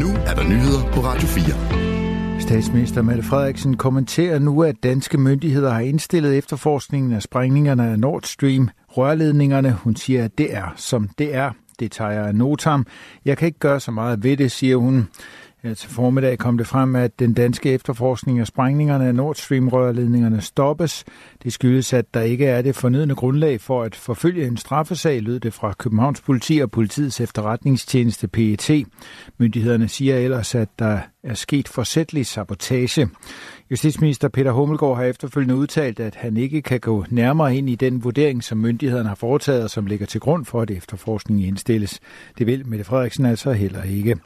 nu er der nyheder på Radio 4. Statsminister Mette Frederiksen kommenterer nu, at danske myndigheder har indstillet efterforskningen af sprængningerne af Nord Stream rørledningerne. Hun siger, at det er, som det er. Det tager jeg af notam. Jeg kan ikke gøre så meget ved det, siger hun. Ja, til formiddag kom det frem, at den danske efterforskning af sprængningerne af Nord Stream-rørledningerne stoppes. Det skyldes, at der ikke er det fornødne grundlag for at forfølge en straffesag, lød det fra Københavns politi og politiets efterretningstjeneste PET. Myndighederne siger ellers, at der er sket forsætlig sabotage. Justitsminister Peter Hummelgaard har efterfølgende udtalt, at han ikke kan gå nærmere ind i den vurdering, som myndighederne har foretaget og som ligger til grund for, at efterforskningen indstilles. Det vil Mette Frederiksen altså heller ikke.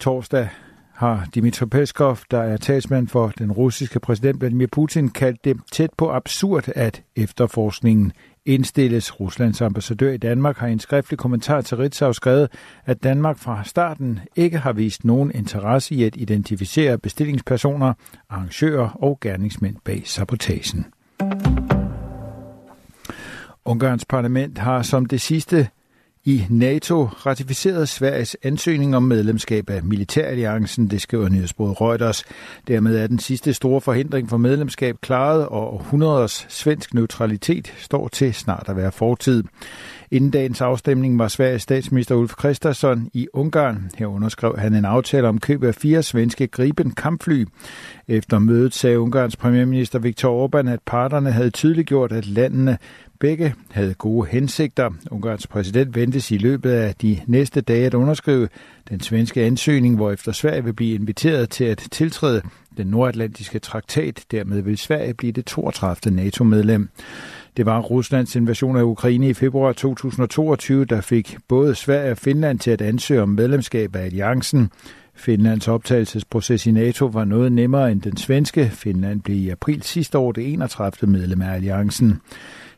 Torsdag har Dmitry Peskov, der er talsmand for den russiske præsident Vladimir Putin, kaldt det tæt på absurd, at efterforskningen indstilles. Ruslands ambassadør i Danmark har i en skriftlig kommentar til Ritzau skrevet, at Danmark fra starten ikke har vist nogen interesse i at identificere bestillingspersoner, arrangører og gerningsmænd bag sabotagen. Ungarns parlament har som det sidste i NATO ratificerede Sveriges ansøgning om medlemskab af Militæralliancen, det skriver nyhedsbruget Reuters. Dermed er den sidste store forhindring for medlemskab klaret, og århundreders svensk neutralitet står til snart at være fortid. Inden dagens afstemning var Sveriges statsminister Ulf Kristersson i Ungarn. Her underskrev han en aftale om køb af fire svenske Gripen kampfly. Efter mødet sagde Ungarns premierminister Viktor Orbán, at parterne havde tydeliggjort, at landene Begge havde gode hensigter. Ungarns præsident ventes i løbet af de næste dage at underskrive den svenske ansøgning, hvor efter Sverige vil blive inviteret til at tiltræde den nordatlantiske traktat. Dermed vil Sverige blive det 32. NATO-medlem. Det var Ruslands invasion af Ukraine i februar 2022, der fik både Sverige og Finland til at ansøge om medlemskab af alliancen. Finlands optagelsesproces i NATO var noget nemmere end den svenske. Finland blev i april sidste år det 31. medlem af alliancen.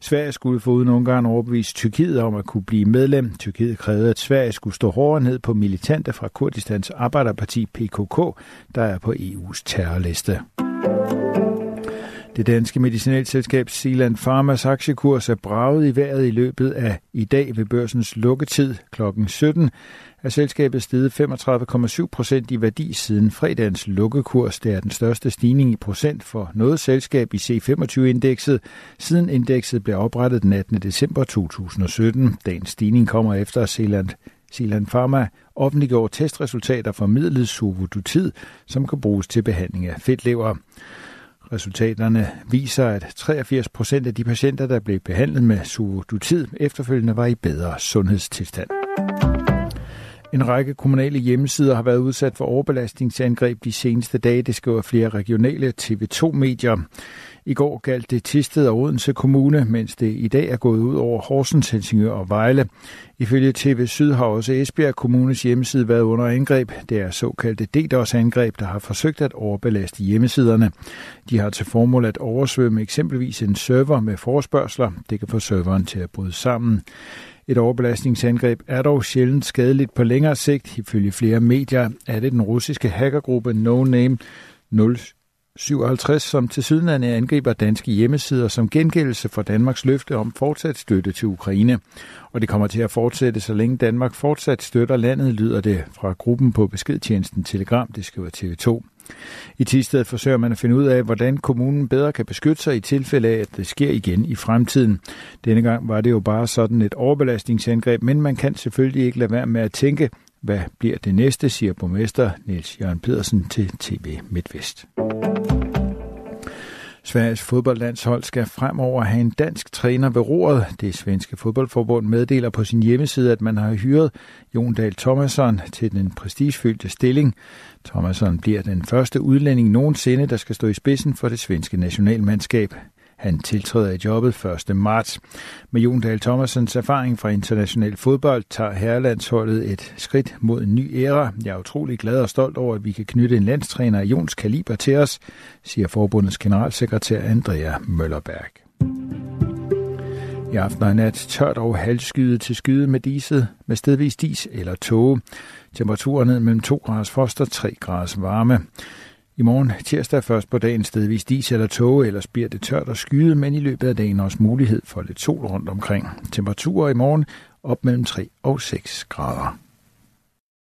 Sverige skulle uden Ungarn overbevise Tyrkiet om at kunne blive medlem. Tyrkiet krævede, at Sverige skulle stå hårdere ned på militante fra Kurdistans arbejderparti PKK, der er på EU's terrorliste. Det danske medicinalselskab Sealand Pharmas aktiekurs er braget i vejret i løbet af i dag ved børsens lukketid kl. 17 er selskabet steget 35,7 procent i værdi siden fredagens lukkekurs. Det er den største stigning i procent for noget selskab i C25-indekset, siden indekset blev oprettet den 18. december 2017. Dagens stigning kommer efter, at Zealand Zealand Pharma offentliggjorde testresultater for midlet Suvudutid, som kan bruges til behandling af fedtlever. Resultaterne viser, at 83 procent af de patienter, der blev behandlet med suvodutid, efterfølgende var i bedre sundhedstilstand. En række kommunale hjemmesider har været udsat for overbelastningsangreb de seneste dage, det skriver flere regionale TV2-medier. I går galt det Tisted og Odense Kommune, mens det i dag er gået ud over Horsens, Helsingør og Vejle. Ifølge TV Syd har også Esbjerg Kommunes hjemmeside været under angreb. Det er såkaldte DDoS-angreb, der har forsøgt at overbelaste hjemmesiderne. De har til formål at oversvømme eksempelvis en server med forspørgseler. Det kan få serveren til at bryde sammen. Et overbelastningsangreb er dog sjældent skadeligt på længere sigt. Ifølge flere medier er det den russiske hackergruppe No Name 057, som til sydenlande angriber danske hjemmesider som gengældelse for Danmarks løfte om fortsat støtte til Ukraine. Og det kommer til at fortsætte, så længe Danmark fortsat støtter landet, lyder det fra gruppen på beskedtjenesten Telegram, det skriver TV2. I Tisted forsøger man at finde ud af, hvordan kommunen bedre kan beskytte sig i tilfælde af, at det sker igen i fremtiden. Denne gang var det jo bare sådan et overbelastningsangreb, men man kan selvfølgelig ikke lade være med at tænke, hvad bliver det næste, siger borgmester Niels Jørgen Pedersen til TV MidtVest. Sveriges fodboldlandshold skal fremover have en dansk træner ved roret. Det svenske fodboldforbund meddeler på sin hjemmeside, at man har hyret Jon Dahl Thomasson til den prestigefyldte stilling. Thomasson bliver den første udlænding nogensinde, der skal stå i spidsen for det svenske nationalmandskab. Han tiltræder i jobbet 1. marts. Med Jon Dahl Thomasens erfaring fra international fodbold tager herrelandsholdet et skridt mod en ny æra. Jeg er utrolig glad og stolt over, at vi kan knytte en landstræner af Jons kaliber til os, siger forbundets generalsekretær Andrea Møllerberg. I aften og nat tørt og halvskyet til skyde med diset med stedvis dis eller tåge. Temperaturen ned mellem 2 grader frost og 3 graders varme. I morgen tirsdag først på dagen stedvis dis eller tåge, ellers bliver det tørt og skyet, men i løbet af dagen også mulighed for lidt sol rundt omkring. Temperaturer i morgen op mellem 3 og 6 grader.